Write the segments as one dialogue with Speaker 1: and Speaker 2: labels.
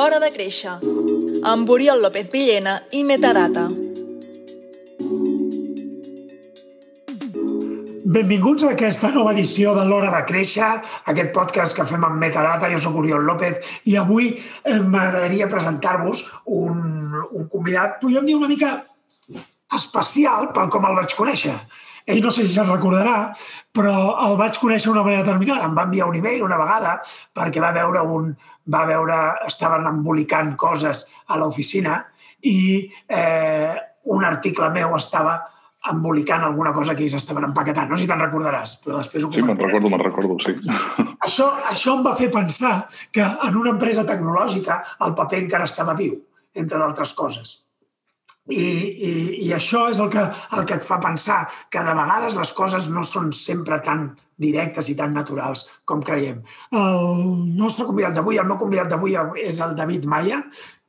Speaker 1: L'Hora de Créixer, amb Oriol López Villena i Metadata.
Speaker 2: Benvinguts a aquesta nova edició de l'Hora de Créixer, aquest podcast que fem amb Metadata. Jo sóc Oriol López i avui eh, m'agradaria presentar-vos un, un convidat, podríem dir una mica especial pel com el vaig conèixer. Ell no sé si se'n recordarà, però el vaig conèixer d'una manera determinada. Em va enviar un e-mail una vegada perquè va veure un... Va veure, estaven embolicant coses a l'oficina i eh, un article meu estava embolicant alguna cosa que ells estaven empaquetant. No sé si te'n recordaràs, però després ho
Speaker 3: Sí, me'n recordo, me'n recordo, sí.
Speaker 2: Això, això em va fer pensar que en una empresa tecnològica el paper encara estava viu, entre d'altres coses. I, i, I això és el que, el que et fa pensar que de vegades les coses no són sempre tan directes i tan naturals com creiem. El nostre convidat d'avui, el meu convidat d'avui és el David Maia,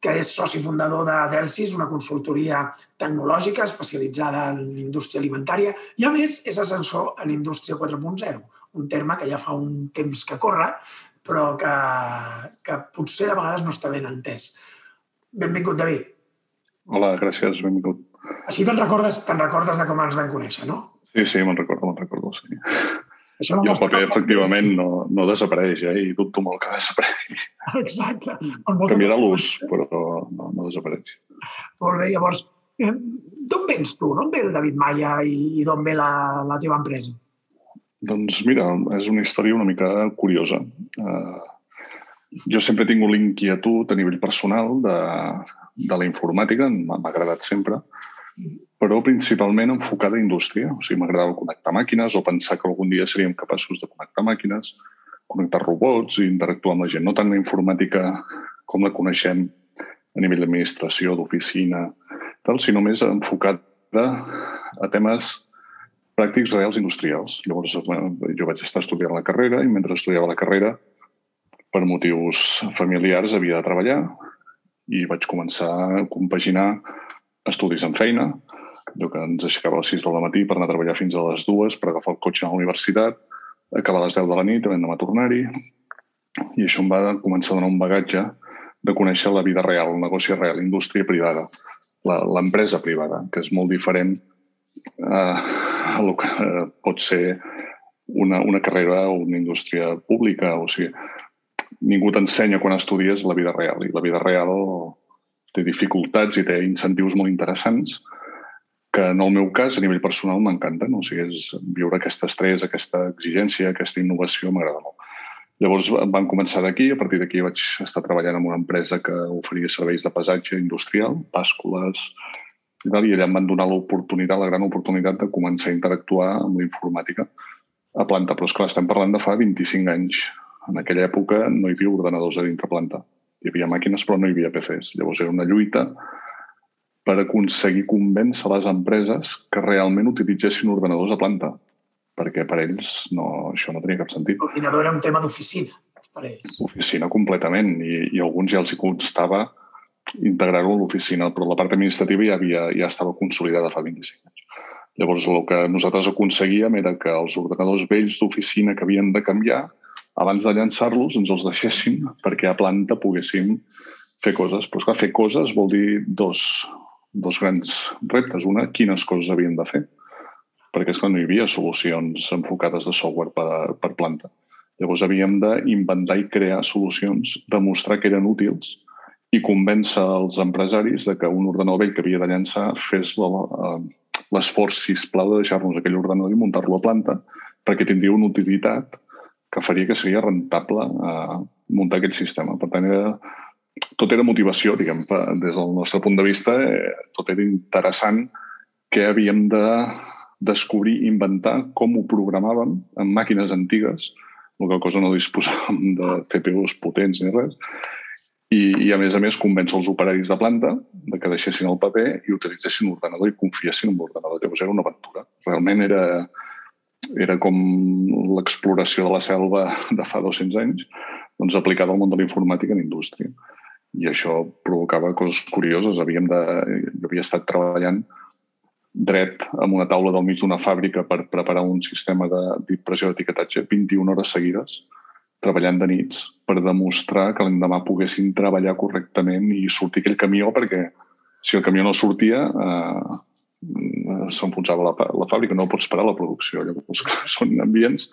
Speaker 2: que és soci fundador de Delsis, una consultoria tecnològica especialitzada en indústria alimentària i, a més, és ascensor en indústria 4.0, un terme que ja fa un temps que corre, però que, que potser de vegades no està ben entès. Benvingut, David.
Speaker 3: Hola, gràcies, benvingut.
Speaker 2: Així te'n recordes, te recordes de com ens vam conèixer, no?
Speaker 3: Sí, sí, me'n recordo, me'n recordo, sí.
Speaker 2: Això no
Speaker 3: I el paper, efectivament, no, no desapareix, eh? I dubto molt que desaparegui.
Speaker 2: Exacte.
Speaker 3: Canviarà l'ús, però no, no desapareix.
Speaker 2: Molt bé, llavors, eh, d'on vens tu? D'on ve el David Maia i, i d'on ve la, la teva empresa?
Speaker 3: Doncs mira, és una història una mica curiosa. Uh, jo sempre he tingut l'inquietud a nivell personal de, de la informàtica, m'ha agradat sempre, però principalment enfocada a indústria. O sigui, m'agradava connectar màquines o pensar que algun dia seríem capaços de connectar màquines, connectar robots i interactuar amb la gent. No tant la informàtica com la coneixem a nivell d'administració, d'oficina, tal, sinó més enfocada a temes pràctics reals industrials. Llavors, eh, jo vaig estar estudiant la carrera i mentre estudiava la carrera, per motius familiars, havia de treballar i vaig començar a compaginar estudis en feina, allò que ens aixecava a les 6 del matí per anar a treballar fins a les 2, per agafar el cotxe a la universitat, acabar a les 10 de la nit, vam demà tornar-hi, i això em va començar a donar un bagatge de conèixer la vida real, el negoci real, la indústria privada, l'empresa privada, que és molt diferent eh, a el que eh, pot ser una, una carrera o una indústria pública. O sigui, ningú t'ensenya quan estudies la vida real i la vida real té dificultats i té incentius molt interessants que en el meu cas, a nivell personal, m'encanten. O sigui, és viure aquest estrès, aquesta exigència, aquesta innovació, m'agrada molt. Llavors vam començar d'aquí, a partir d'aquí vaig estar treballant en una empresa que oferia serveis de pesatge industrial, bàscules, i, tal, i allà em van donar l'oportunitat, la gran oportunitat de començar a interactuar amb la informàtica a planta. Però, esclar, estem parlant de fa 25 anys. En aquella època no hi havia ordenadors a dintre planta. Hi havia màquines, però no hi havia PCs. Llavors era una lluita per aconseguir convèncer les empreses que realment utilitzessin ordenadors a planta, perquè per ells no, això no tenia cap sentit.
Speaker 2: L'ordinador era un tema d'oficina per ells.
Speaker 3: Oficina completament, i, i alguns ja els hi constava integrar-ho a l'oficina, però la part administrativa ja, havia, ja estava consolidada fa 25 anys. Llavors, el que nosaltres aconseguíem era que els ordenadors vells d'oficina que havien de canviar, abans de llançar-los, ens els deixessin perquè a planta poguéssim fer coses. Però, esclar, fer coses vol dir dos, dos grans reptes. Una, quines coses havien de fer. Perquè, esclar, no hi havia solucions enfocades de software per, per planta. Llavors havíem d'inventar i crear solucions, demostrar que eren útils i convèncer els empresaris de que un ordenador vell que havia de llançar fes l'esforç, sisplau, de deixar-nos aquell ordenador i muntar-lo a planta perquè tindria una utilitat que faria que seria rentable eh, muntar aquell sistema. Per tant, era, tot era motivació, diguem, des del nostre punt de vista, eh, tot era interessant que havíem de descobrir, inventar com ho programàvem en màquines antigues, la qual cosa no disposàvem de CPUs potents ni res, i, i a més a més convèncer els operaris de planta de que deixessin el paper i utilitzessin l'ordenador i confiessin en l'ordenador. Llavors era una aventura. Realment era, era com l'exploració de la selva de fa 200 anys, doncs aplicada al món de la informàtica en indústria. I això provocava coses curioses. Havíem de, jo havia estat treballant dret amb una taula del mig d'una fàbrica per preparar un sistema de- d'impressió d'etiquetatge 21 hores seguides treballant de nits per demostrar que l'endemà poguessin treballar correctament i sortir aquell camió perquè si el camió no sortia eh, s'enfonsava la, la fàbrica, no pots parar la producció. Llavors, són ambients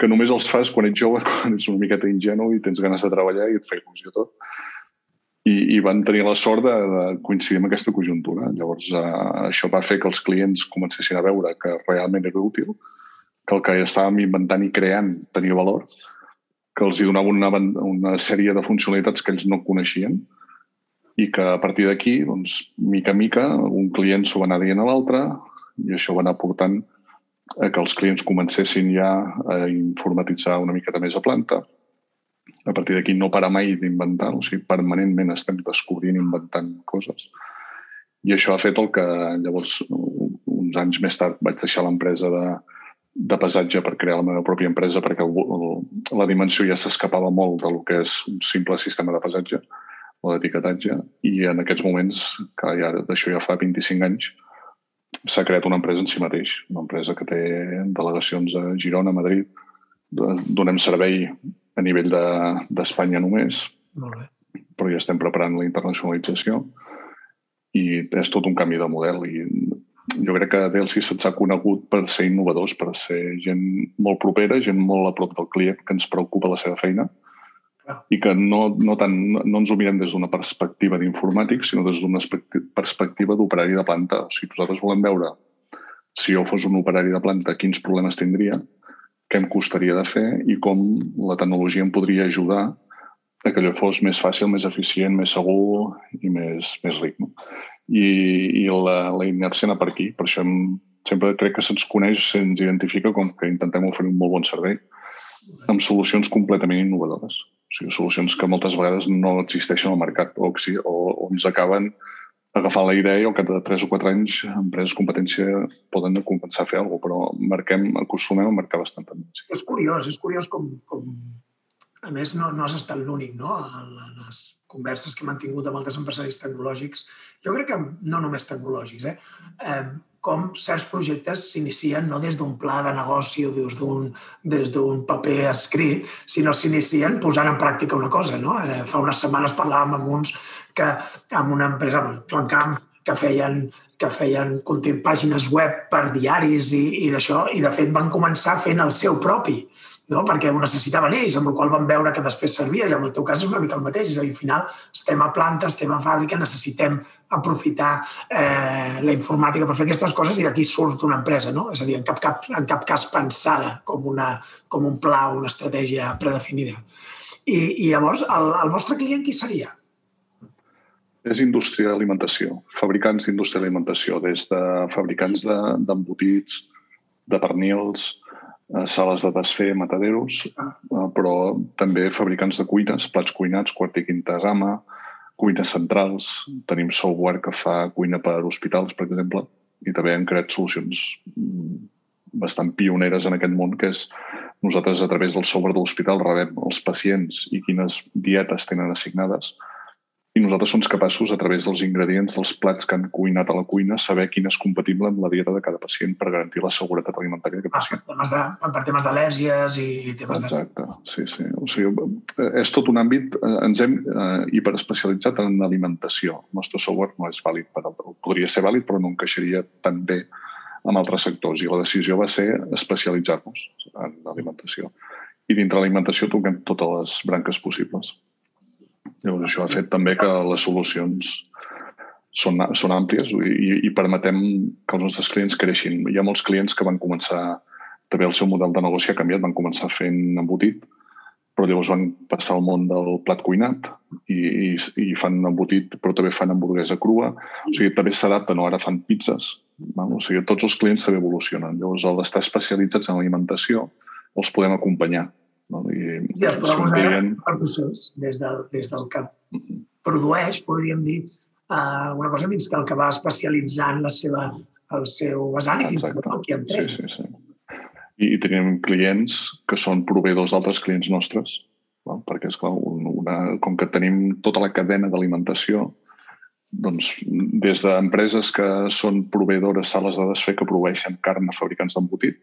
Speaker 3: que només els fas quan ets jove, quan ets una miqueta ingenu i tens ganes de treballar i et fa il·lusió tot. I, i van tenir la sort de, de coincidir amb aquesta conjuntura. Llavors, eh, això va fer que els clients comencessin a veure que realment era útil, que el que estàvem inventant i creant tenia valor, que els hi donava una, una sèrie de funcionalitats que ells no coneixien i que a partir d'aquí, doncs, mica en mica, un client s'ho va anar dient a l'altre i això va anar portant a que els clients comencessin ja a informatitzar una miqueta més a planta. A partir d'aquí no para mai d'inventar, o sigui, permanentment estem descobrint, inventant coses. I això ha fet el que llavors, uns anys més tard, vaig deixar l'empresa de, de pesatge per crear la meva pròpia empresa perquè el, el, la dimensió ja s'escapava molt del que és un simple sistema de pesatge o d'etiquetatge i en aquests moments, que ja d'això ja fa 25 anys, s'ha creat una empresa en si mateix, una empresa que té delegacions a Girona, a Madrid, donem servei a nivell d'Espanya de, només, Molt bé. però ja estem preparant la internacionalització i és tot un canvi de model i jo crec que Delsi se'ns ha conegut per ser innovadors, per ser gent molt propera, gent molt a prop del client, que ens preocupa la seva feina i que no, no, tant, no ens ho mirem des d'una perspectiva d'informàtic, sinó des d'una perspectiva d'operari de planta. O sigui, nosaltres volem veure si jo fos un operari de planta, quins problemes tindria, què em costaria de fer i com la tecnologia em podria ajudar a que allò fos més fàcil, més eficient, més segur i més, més ric. No? i, i la, la inèrcia anar per aquí. Per això hem, sempre crec que se'ns coneix, se'ns identifica com que intentem oferir un molt bon servei amb solucions completament innovadores. O sigui, solucions que moltes vegades no existeixen al mercat o, o, o ens acaben agafant la idea i al cap de 3 o 4 anys empreses competència poden compensar a fer alguna cosa, però marquem, acostumem a marcar bastant tendència.
Speaker 2: És curiós, és curiós com, com a més, no, no has estat l'únic, no? En les converses que hem mantingut amb altres empresaris tecnològics, jo crec que no només tecnològics, eh? eh com certs projectes s'inicien no des d'un pla de negoci o des d'un paper escrit, sinó s'inicien posant en pràctica una cosa. No? Eh, fa unes setmanes parlàvem amb uns que, amb una empresa, amb Joan Camp, que feien que feien pàgines web per diaris i, i d'això, i de fet van començar fent el seu propi no? perquè ho necessitaven ells, amb el qual van veure que després servia, i en el teu cas és una mica el mateix, és a dir, al final estem a planta, estem a fàbrica, necessitem aprofitar eh, la informàtica per fer aquestes coses i d'aquí surt una empresa, no? És a dir, en cap, cap, en cap cas pensada com, una, com un pla o una estratègia predefinida. I, i llavors, el, el vostre client qui seria?
Speaker 3: És indústria d'alimentació, fabricants d'indústria d'alimentació, des de fabricants d'embotits, de, de pernils, sales de desfer, mataderos, eh, però també fabricants de cuines, plats cuinats, quart i quinta gamma, cuines centrals, tenim software que fa cuina per hospitals, per exemple, i també hem creat solucions mm, bastant pioneres en aquest món, que és nosaltres a través del software de l'hospital rebem els pacients i quines dietes tenen assignades, i nosaltres som capaços, a través dels ingredients dels plats que han cuinat a la cuina, saber quin és compatible amb la dieta de cada pacient per garantir la seguretat alimentària d'aquest
Speaker 2: ah,
Speaker 3: pacient.
Speaker 2: Per temes, de, per temes d'al·lèrgies i temes
Speaker 3: Exacte, de... sí, sí. O sigui, és tot un àmbit, eh, ens hem eh, hiperespecialitzat en alimentació. El nostre software no és vàlid per altre. Podria ser vàlid, però no encaixaria tan bé amb altres sectors. I la decisió va ser especialitzar-nos en alimentació. I dintre l'alimentació toquem totes les branques possibles. Llavors, això ha fet també que les solucions són, són àmplies i, i permetem que els nostres clients creixin. Hi ha molts clients que van començar, també el seu model de negoci ha canviat, van començar fent embotit, però llavors van passar al món del plat cuinat i, i, i fan embotit, però també fan hamburguesa crua. O sigui, també s'adapten, no? ara fan pizzas. Val? O sigui, tots els clients també evolucionen. Llavors, al estar especialitzats en alimentació, els podem acompanyar
Speaker 2: no? I, I es client... el procés, des del, des del que produeix, podríem dir, uh, alguna cosa fins que el que va especialitzant la seva, el seu vessant i fins tot el que
Speaker 3: Sí, sí, sí. I, I tenim clients que són proveïdors d'altres clients nostres, no? perquè, és clar, una, com que tenim tota la cadena d'alimentació, doncs, des d'empreses que són proveïdores sales de desfer que proveeixen carn a fabricants d'embotit,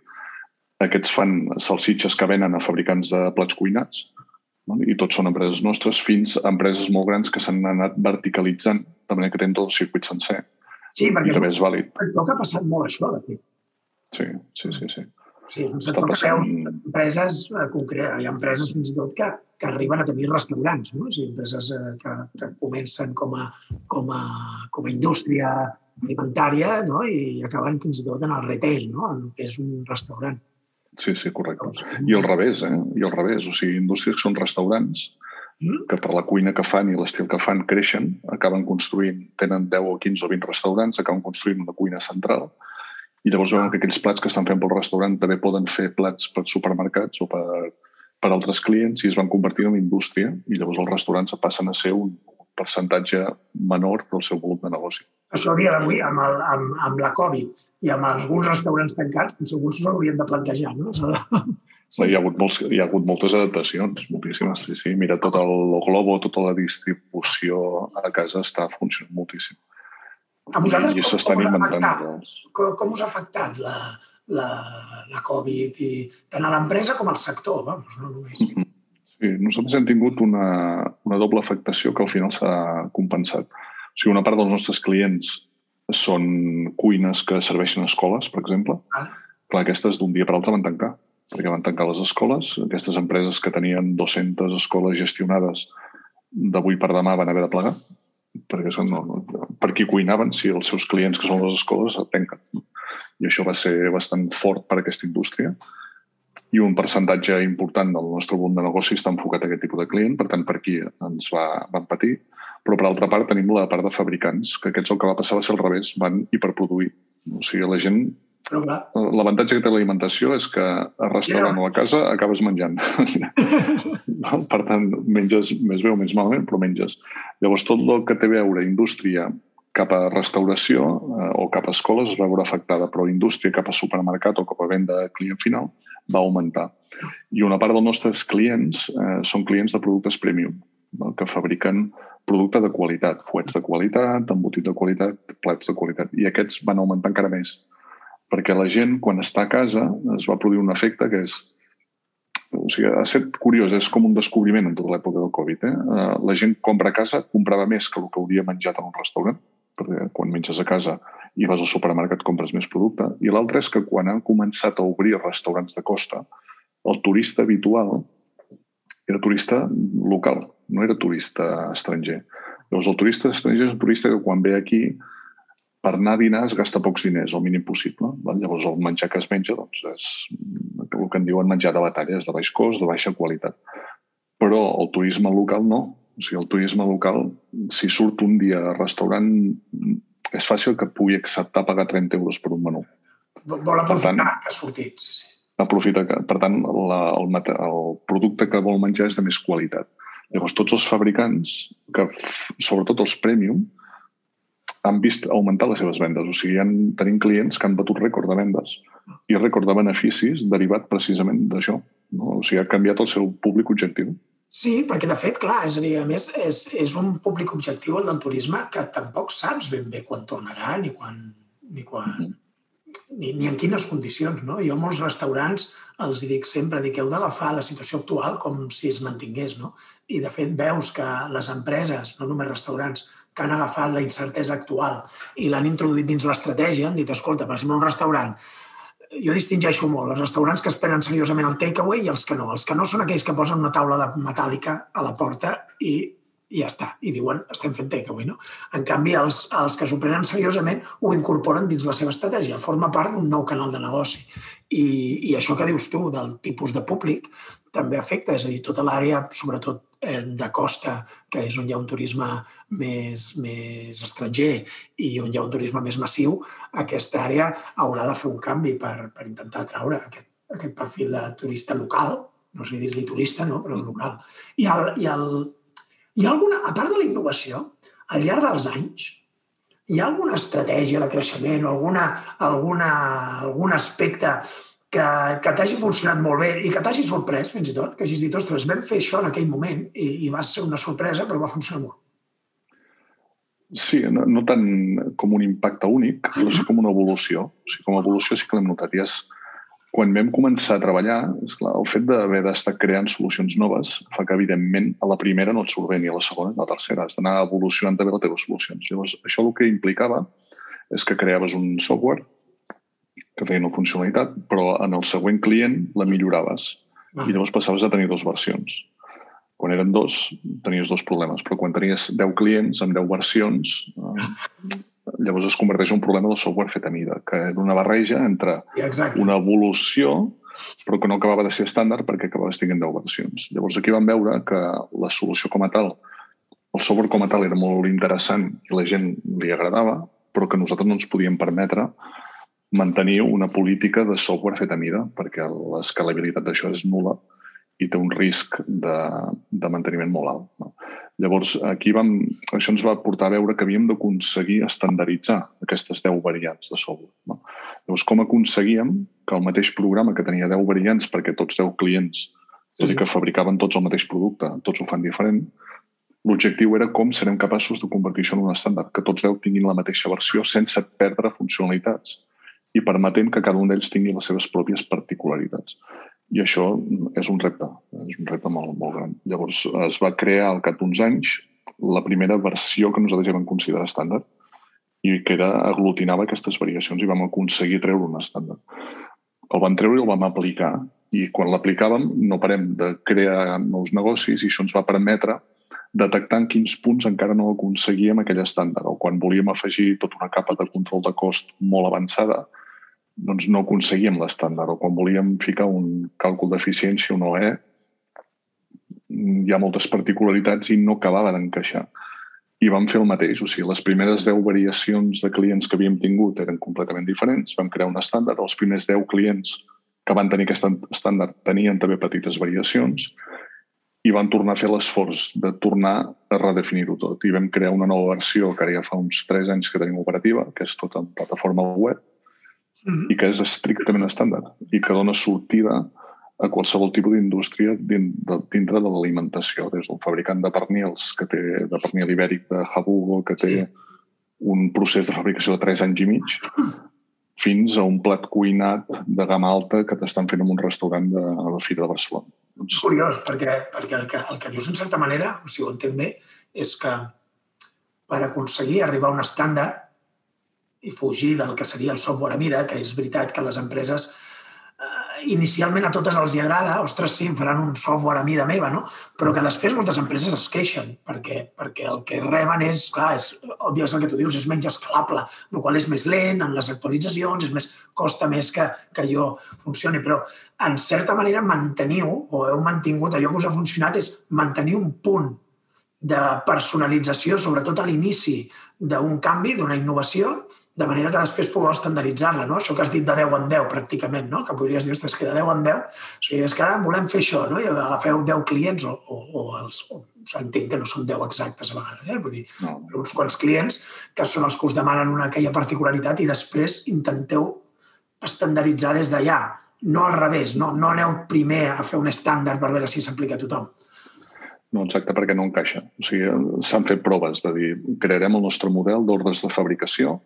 Speaker 3: Aquests fan salsitxes que venen a fabricants de plats cuinats no? i tots són empreses nostres fins a empreses molt grans que s'han anat verticalitzant de manera que tenen tot el circuit sencer.
Speaker 2: Sí, perquè
Speaker 3: també és vàlid.
Speaker 2: que ha passat molt això, de fet.
Speaker 3: Sí, sí, sí. sí.
Speaker 2: Sí, és un sector que
Speaker 3: passant-
Speaker 2: veus empreses eh, concretes. Hi ha empreses fins i tot que, que arriben a tenir restaurants, no? O sigui, empreses eh, que, que comencen com a, com, a, com a indústria alimentària no? i acaben fins i tot en el retail, no? en el que és un restaurant.
Speaker 3: Sí, sí, correcte. I al revés, eh? I al revés. O sigui, indústries que són restaurants
Speaker 2: Mm?
Speaker 3: que per la cuina que fan i l'estil que fan creixen, acaben construint, tenen 10 o 15 o 20 restaurants, acaben construint una cuina central i llavors veuen que aquells plats que estan fent pel restaurant també poden fer plats per supermercats o per, per altres clients i es van convertir en indústria i llavors els restaurants passen a ser un percentatge menor del seu volum de negoci.
Speaker 2: Això a dia d'avui, amb, el, amb, amb la Covid i amb alguns restaurants tancats, doncs alguns s'ho haurien de plantejar. No? De-
Speaker 3: Sí. Hi, ha hagut molts, hi ha hagut moltes adaptacions, moltíssimes. Sí, sí. Mira, tot el Globo, tota la distribució a casa està funcionant moltíssim.
Speaker 2: A vosaltres
Speaker 3: I
Speaker 2: com- com afectat? Com, com us ha afectat la, la, la Covid i tant a l'empresa com al sector? Vamos, no només.
Speaker 3: Sí, nosaltres hem tingut una, una doble afectació que al final s'ha compensat. O sigui, una part dels nostres clients són cuines que serveixen a escoles, per exemple.
Speaker 2: Vale.
Speaker 3: Clar, aquestes d'un dia per l'altre van tancar, perquè van tancar les escoles. Aquestes empreses que tenien 200 escoles gestionades d'avui per demà van haver de plegar, perquè són, no, no, per qui cuinaven si els seus clients, que són les escoles, et tanquen. no? I això va ser bastant fort per a aquesta indústria i un percentatge important del nostre volum de negoci està enfocat a aquest tipus de client, per tant, per aquí ens va, van patir. Però, per altra part, tenim la part de fabricants, que aquests el que va passar va ser al revés, van hiperproduir. O sigui, la gent...
Speaker 2: Clar,
Speaker 3: L'avantatge que té l'alimentació és que a restaurant o a casa acabes menjant. no? Per tant, menges més bé o més malament, però menges. Llavors, tot el que té a veure indústria cap a restauració eh, o cap a escoles es va veure afectada, però indústria cap a supermercat o cap a venda a client final va augmentar. I una part dels nostres clients eh, són clients de productes premium, no? que fabriquen producte de qualitat, fuets de qualitat, embotit de qualitat, plats de qualitat. I aquests van augmentar encara més, perquè la gent, quan està a casa, es va produir un efecte que és o sigui, ha estat curiós, és com un descobriment en tota l'època del Covid. Eh? Eh, La gent compra a casa, comprava més que el que hauria menjat en un restaurant, perquè quan menges a casa i vas al supermercat compres més producte. I l'altre és que quan han començat a obrir restaurants de costa, el turista habitual era turista local, no era turista estranger. Llavors, el turista estranger és un turista que quan ve aquí per anar a dinar es gasta pocs diners, el mínim possible. Val? Llavors, el menjar que es menja doncs, és el que en diuen menjar de batalla, és de baix cost, de baixa qualitat. Però el turisme local no. O sigui, el turisme local, si surt un dia a restaurant, és fàcil que pugui acceptar pagar 30 euros per un menú.
Speaker 2: vol aprofitar
Speaker 3: tant-
Speaker 2: que ha sortit. Sí, sí.
Speaker 3: Aprofita que, per tant, la, el, el producte que vol menjar és de més qualitat. Llavors, tots els fabricants, que sobretot els premium, han vist augmentar les seves vendes. O sigui, han, tenim clients que han batut rècord de vendes i rècord de beneficis derivat precisament d'això. No? O sigui, ha canviat el seu públic objectiu.
Speaker 2: Sí, perquè de fet, clar, és a dir, a més, és, és un públic objectiu el del turisme que tampoc saps ben bé quan tornarà ni quan, ni, quan,
Speaker 3: Mhm.
Speaker 2: ni, ni en quines condicions. No? Jo molts restaurants els dic sempre dic, heu d'agafar la situació actual com si es mantingués. No? I de fet veus que les empreses, no només restaurants, que han agafat la incertesa actual i l'han introduït dins l'estratègia, han dit, escolta, per exemple, un restaurant jo distingeixo molt els restaurants que es prenen seriosament el takeaway i els que no. Els que no són aquells que posen una taula de metàl·lica a la porta i, i ja està. I diuen, estem fent takeaway, no? En canvi, els, els que s'ho prenen seriosament ho incorporen dins la seva estratègia. Forma part d'un nou canal de negoci. I, I això que dius tu, del tipus de públic, també afecta, és a dir, tota l'àrea, sobretot eh, de costa, que és on hi ha un turisme més, més estranger i on hi ha un turisme més massiu, aquesta àrea haurà de fer un canvi per, per intentar atraure aquest, aquest perfil de turista local, no sé dir-li turista, no? però local. I, el, i el, hi ha alguna, a part de la innovació, al llarg dels anys, hi ha alguna estratègia de creixement o alguna, alguna, algun aspecte que, que t'hagi funcionat molt bé i que t'hagi sorprès, fins i tot, que hagis dit, ostres, vam fer això en aquell moment i, i va ser una sorpresa, però va funcionar molt.
Speaker 3: Sí, no, no tant com un impacte únic, però sí com una evolució. O sigui, com a evolució sí que l'hem notat. I és, quan vam començar a treballar, esclar, el fet d'haver d'estar creant solucions noves fa que, evidentment, a la primera no et surt bé, ni a la segona ni a la tercera. Has d'anar evolucionant també les teves solucions. Llavors, això el que implicava és que creaves un software que feia una funcionalitat, però en el següent client la milloraves. Ah. I llavors passaves a tenir dues versions. Quan eren dos, tenies dos problemes, però quan tenies 10 clients amb 10 versions, eh, llavors es converteix en un problema del software fet a mida, que era una barreja entre
Speaker 2: Exacte.
Speaker 3: una evolució però que no acabava de ser estàndard perquè acabava tenint 10 versions. Llavors aquí vam veure que la solució com a tal, el software com a tal era molt interessant i la gent li agradava, però que nosaltres no ens podíem permetre mantenir una política de software fet a mida, perquè l'escalabilitat d'això és nula i té un risc de, de manteniment molt alt. No? Llavors, aquí vam, això ens va portar a veure que havíem d'aconseguir estandarditzar aquestes 10 variants de software. No? Llavors, com aconseguíem que el mateix programa que tenia 10 variants perquè tots 10 clients, a dir, que fabricaven tots el mateix producte, tots ho fan diferent, l'objectiu era com serem capaços de convertir això en un estàndard, que tots 10 tinguin la mateixa versió sense perdre funcionalitats i permetent que cada un d'ells tingui les seves pròpies particularitats. I això és un repte, és un repte molt, molt gran. Llavors es va crear al cap d'uns anys la primera versió que nosaltres ja vam considerar estàndard i que era, aglutinava aquestes variacions i vam aconseguir treure un estàndard. El vam treure i el vam aplicar i quan l'aplicàvem no parem de crear nous negocis i això ens va permetre detectar en quins punts encara no aconseguíem aquell estàndard o quan volíem afegir tota una capa de control de cost molt avançada, doncs no aconseguíem l'estàndard o quan volíem ficar un càlcul d'eficiència, un OE, hi ha moltes particularitats i no acabava d'encaixar. I vam fer el mateix, o sigui, les primeres 10 variacions de clients que havíem tingut eren completament diferents, vam crear un estàndard, els primers 10 clients que van tenir aquest estàndard tenien també petites variacions i van tornar a fer l'esforç de tornar a redefinir-ho tot. I vam crear una nova versió que ara ja fa uns 3 anys que tenim operativa, que és tota en plataforma web, i que és estrictament estàndard i que dona sortida a qualsevol tipus d'indústria dintre de l'alimentació, des del fabricant de pernils que té de pernil ibèric de Habugo, que té un procés de fabricació de 3 anys i mig, fins a un plat cuinat de gamma alta que t'estan fent en un restaurant de, a la Fira de Barcelona.
Speaker 2: És curiós, perquè, perquè el, que, el que dius en certa manera, si ho entenc bé, és que per aconseguir arribar a un estàndard i fugir del que seria el software a mida, que és veritat que les empreses eh, inicialment a totes els hi agrada, ostres, sí, em faran un software a mida meva, no? Però que després moltes empreses es queixen perquè, perquè el que reben és, clar, és, òbvia és el que tu dius, és menys escalable, el qual és més lent en les actualitzacions, és més, costa més que, que allò funcioni, però en certa manera manteniu, o heu mantingut, allò que us ha funcionat és mantenir un punt de personalització, sobretot a l'inici d'un canvi, d'una innovació, de manera que després pugueu estandarditzar-la, no? Això que has dit de 10 en 10, pràcticament, no? Que podries dir, ostres, que de 10 en 10, o sigui, és que ara volem fer això, no? I agafeu 10 clients o, o, o els... O, entenc que no són 10 exactes a vegades, eh? Vull dir, no. uns quants clients que són els que us demanen una aquella particularitat i després intenteu estandarditzar des d'allà, no al revés, no, no aneu primer a fer un estàndard per veure si s'aplica a tothom.
Speaker 3: No, exacte, perquè no encaixa. O sigui, s'han fet proves de dir, crearem el nostre model d'ordres de fabricació,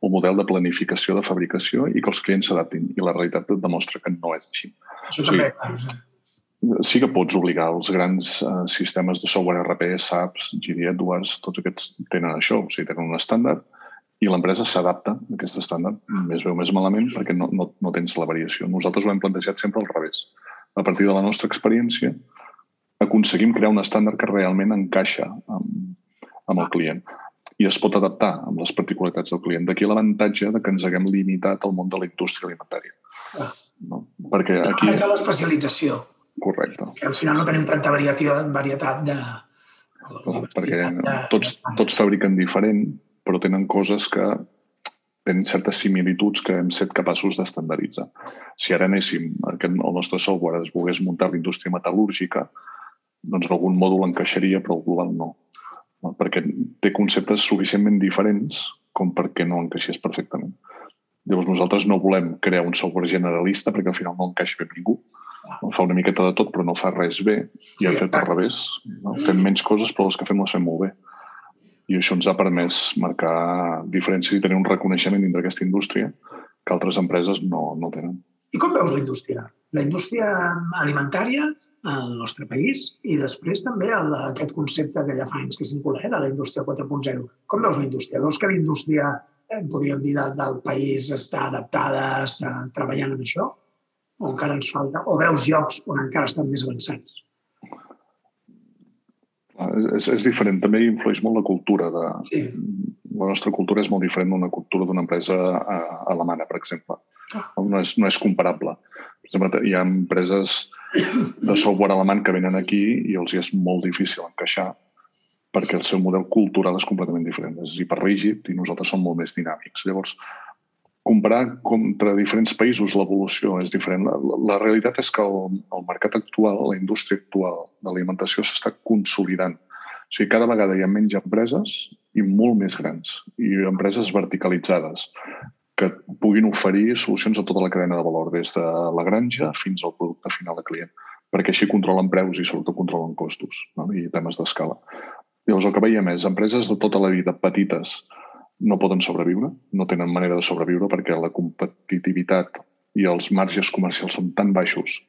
Speaker 3: o model de planificació de fabricació i que els clients s'adaptin. I la realitat et demostra que no és així.
Speaker 2: Això o sigui, també.
Speaker 3: Sí que pots obligar els grans eh, sistemes de software RP, SAPs, GD Edwards, tots aquests tenen això, o sigui, tenen un estàndard i l'empresa s'adapta a aquest estàndard, més bé o més malament, perquè no, no, no tens la variació. Nosaltres ho hem plantejat sempre al revés. A partir de la nostra experiència, aconseguim crear un estàndard que realment encaixa amb, amb el client i es pot adaptar amb les particularitats del client. D'aquí l'avantatge de que ens haguem limitat al món de la indústria alimentària. Ah. No? Perquè aquí...
Speaker 2: És l'especialització.
Speaker 3: Correcte.
Speaker 2: Que al final no tenim tanta varietat de...
Speaker 3: No, perquè tots, tots fabriquen diferent, però tenen coses que tenen certes similituds que hem set capaços d'estandarditzar. Si ara anéssim, que el nostre software es volgués muntar l'indústria metal·lúrgica, doncs algun mòdul encaixaria, però el global no perquè té conceptes suficientment diferents com perquè no encaixés perfectament. Llavors nosaltres no volem crear un software generalista perquè al final no encaixa bé ningú. Fa una miqueta de tot però no fa res bé i hem fet al revés. No? Fem menys coses però les que fem les fem molt bé. I això ens ha permès marcar diferència i tenir un reconeixement dintre d'aquesta indústria que altres empreses no, no tenen.
Speaker 2: I com veus la indústria? La indústria alimentària al nostre país i després també el, aquest concepte que ja fa anys que circula, eh, de la indústria 4.0. Com veus la indústria? Veus que la indústria, eh, podríem dir, del, del país està adaptada, està treballant en això? O encara ens falta? O veus llocs on encara estan més avançats?
Speaker 3: És, és diferent. També influeix molt la cultura. De...
Speaker 2: Sí.
Speaker 3: La nostra cultura és molt diferent d'una cultura d'una empresa eh, alemana, per exemple. No és, no és comparable. Per exemple, hi ha empreses de software alemany que venen aquí i els hi és molt difícil encaixar perquè el seu model cultural és completament diferent. És hiperrígid i nosaltres som molt més dinàmics. Llavors, comparar contra diferents països l'evolució és diferent. La, la, realitat és que el, el mercat actual, la indústria actual de l'alimentació s'està consolidant. O sigui, cada vegada hi ha menys empreses i molt més grans, i empreses verticalitzades que puguin oferir solucions a tota la cadena de valor, des de la granja fins al producte final de client, perquè així controlen preus i sobretot controlen costos no? i temes d'escala. Llavors, el que veiem és empreses de tota la vida petites, no poden sobreviure, no tenen manera de sobreviure perquè la competitivitat i els marges comercials són tan baixos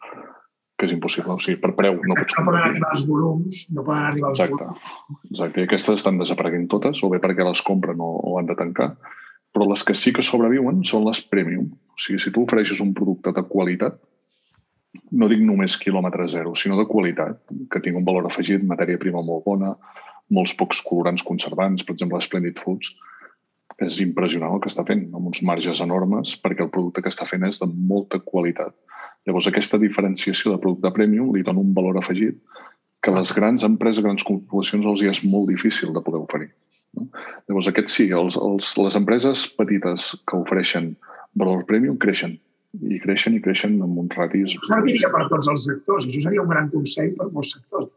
Speaker 3: que és impossible. O sigui, per preu no pots
Speaker 2: No poden arribar als volums, no poden arribar als
Speaker 3: Exacte.
Speaker 2: volums.
Speaker 3: Exacte. I aquestes estan desapareguent totes, o bé perquè les compren o, o han de tancar, però les que sí que sobreviuen són les premium. O sigui, si tu ofereixes un producte de qualitat, no dic només quilòmetre zero, sinó de qualitat, que tingui un valor afegit, matèria prima molt bona, molts pocs colorants conservants, per exemple, Splendid Foods, és impressionant el que està fent, amb uns marges enormes, perquè el producte que està fent és de molta qualitat. Llavors, aquesta diferenciació de producte premium li dona un valor afegit que les grans empreses, grans corporacions, els hi és molt difícil de poder oferir. No? Llavors, aquest sí, els, els, les empreses petites que ofereixen valor premium creixen i creixen i creixen amb uns ratis...
Speaker 2: No diria per tots els sectors, això seria un gran consell per molts sectors.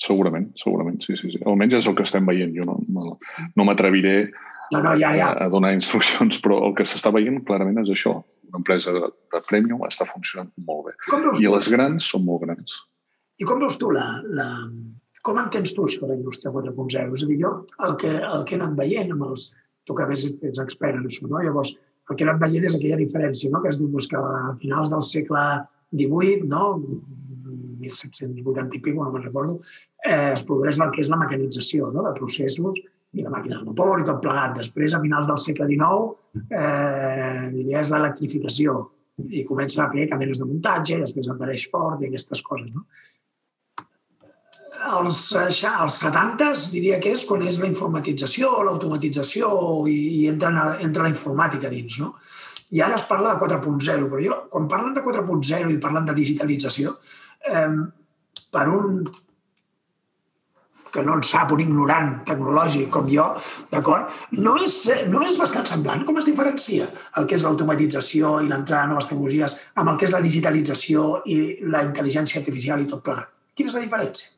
Speaker 3: Segurament, segurament, sí, sí, sí. Almenys és el que estem veient. Jo no, no, no m'atreviré
Speaker 2: no, no, ja, ja.
Speaker 3: a donar instruccions, però el que s'està veient clarament és això. Una empresa de, de premium està funcionant molt bé. I
Speaker 2: tu?
Speaker 3: les grans són molt grans.
Speaker 2: I com veus tu la, la... Com entens tu això de la indústria 4.0? És a dir, jo el que, el que he anat veient amb els... Tu que més ets expert en això, no? Llavors, el que he anat veient és aquella diferència, no? Que es diu doncs, que a finals del segle XVIII, no? 1780 i pico, no me'n recordo, eh, es produeix el que és la mecanització no? de processos i la màquina de vapor i tot plegat. Després, a finals del segle XIX, eh, diria, és l'electrificació i comença a fer camenes de muntatge i després apareix Ford i aquestes coses. No? als, eixa- als 70s diria que és quan és la informatització, l'automatització i, i entra, en- entra la informàtica dins, no? I ara es parla de 4.0, però jo, quan parlen de 4.0 i parlen de digitalització, eh, per un que no en sap, un ignorant tecnològic com jo, d'acord? No, és, no és bastant semblant? Com es diferencia el que és l'automatització i l'entrada de noves tecnologies amb el que és la digitalització i la intel·ligència artificial i tot plegat? Quina és la diferència?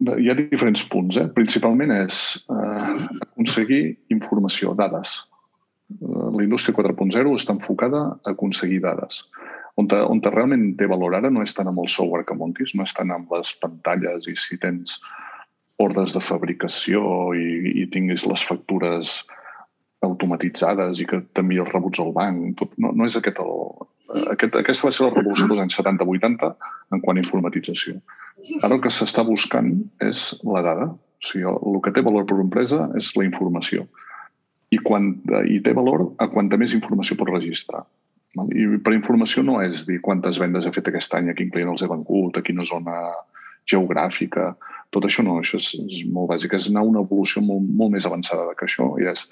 Speaker 3: Hi ha diferents punts. Eh? Principalment és eh, aconseguir informació, dades. Eh, la indústria 4.0 està enfocada a aconseguir dades. On, te, on te realment té valor ara no és tant amb el software que montis, no és tant amb les pantalles i si tens ordres de fabricació i, i tinguis les factures automatitzades i que t'envia els rebuts al banc. Tot, no, no és aquest el, aquest, aquesta va ser la revolució dels anys 70-80 en quant a informatització. Ara el que s'està buscant és la dada. O sigui, el, el que té valor per una empresa és la informació. I, quan, I té valor a quanta més informació pot registrar. I per informació no és dir quantes vendes he fet aquest any, a quin client els he vengut, a quina zona geogràfica. Tot això no, això és, és molt bàsic. És anar a una evolució molt, molt més avançada que això i és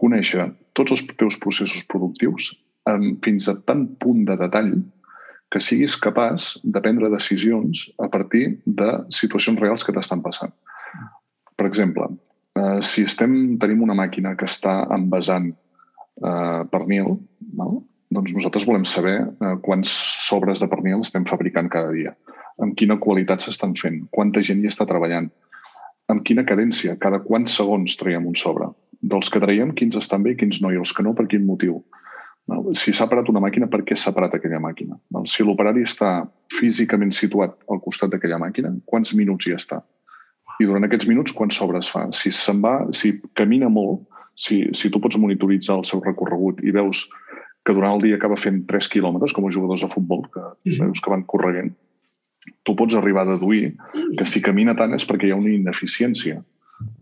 Speaker 3: conèixer tots els teus processos productius amb, fins a tant punt de detall que siguis capaç de prendre decisions a partir de situacions reals que t'estan passant. Per exemple, eh, si estem, tenim una màquina que està envasant eh, pernil, val? Doncs nosaltres volem saber eh, quants sobres de pernil estem fabricant cada dia, amb quina qualitat s'estan fent, quanta gent hi està treballant, amb quina cadència, cada quants segons traiem un sobre. Dels que traiem, quins estan bé i quins no, i els que no, per quin motiu. Si s'ha parat una màquina, per què s'ha parat aquella màquina? Si l'operari està físicament situat al costat d'aquella màquina, quants minuts hi està? I durant aquests minuts, quants sobres fa? Si se'n va, si camina molt, si, si tu pots monitoritzar el seu recorregut i veus que durant el dia acaba fent 3 quilòmetres, com els jugadors de futbol, que sí. sabeu que van correguent, tu pots arribar a deduir que si camina tant és perquè hi ha una ineficiència.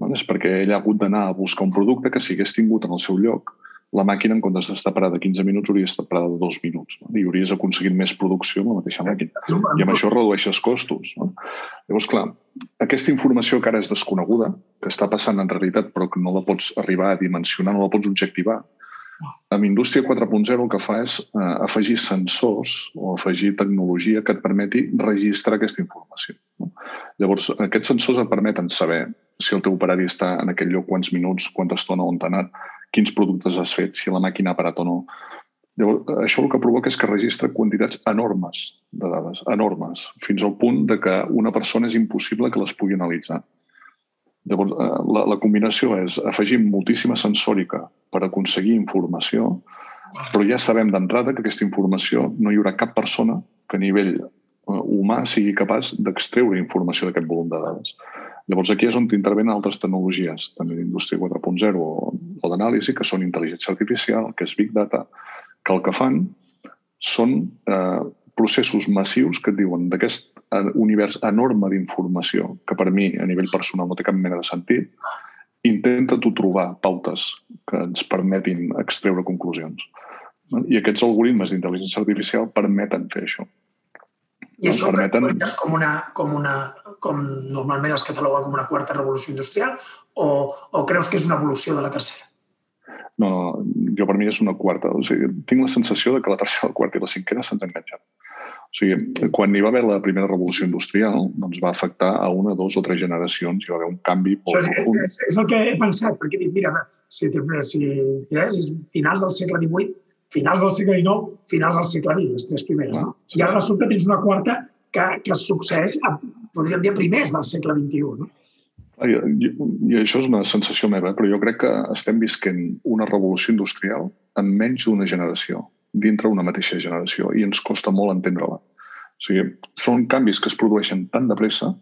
Speaker 3: No? És perquè ell ha hagut d'anar a buscar un producte que si hagués tingut en el seu lloc, la màquina, en comptes d'estar parada 15 minuts, hauria estat parada 2 minuts. No? I hauries aconseguit més producció amb la mateixa màquina. I amb això redueixes costos. No? Llavors, clar, aquesta informació que ara és desconeguda, que està passant en realitat però que no la pots arribar a dimensionar, no la pots objectivar, amb Indústria 4.0 el que fa és eh, afegir sensors o afegir tecnologia que et permeti registrar aquesta informació. No? Llavors, aquests sensors et permeten saber si el teu operari està en aquell lloc, quants minuts, quanta estona, on t'ha anat, quins productes has fet, si la màquina ha parat o no. Llavors, això el que provoca és que registra quantitats enormes de dades, enormes, fins al punt de que una persona és impossible que les pugui analitzar. Llavors, eh, la, la combinació és afegir moltíssima sensòrica per aconseguir informació, però ja sabem d'entrada que aquesta informació no hi haurà cap persona que a nivell eh, humà sigui capaç d'extreure informació d'aquest volum de dades. Llavors aquí és on intervenen altres tecnologies, també d'indústria 4.0 o, o d'anàlisi, que són intel·ligència artificial, que és Big Data, que el que fan són eh, processos massius que et diuen d'aquest univers enorme d'informació, que per mi a nivell personal no té cap mena de sentit, intenta tu trobar pautes que ens permetin extreure conclusions. I aquests algoritmes d'intel·ligència artificial permeten fer això.
Speaker 2: I això permeten... ho com una, com una, com normalment es cataloga com una quarta revolució industrial o, o creus que és una evolució de la tercera?
Speaker 3: No, no, jo per mi és una quarta. O sigui, tinc la sensació de que la tercera, la quarta i la cinquena s'han enganxat. O sigui, quan hi va haver la primera revolució industrial, doncs va afectar a una, dos o tres generacions, hi va haver un canvi molt profund.
Speaker 2: És, és el que he pensat, perquè dic, mira, si, si, si és finals del segle XVIII, finals del segle XIX, finals del segle XX, les tres primeres. No? I ara resulta que tens una quarta que, que succeeix, a, podríem dir, primers del segle XXI. No?
Speaker 3: I, i, I això és una sensació meva, però jo crec que estem visquent una revolució industrial en menys d'una generació, dintre una mateixa generació, i ens costa molt entendre-la. O sigui, són canvis que es produeixen tan de pressa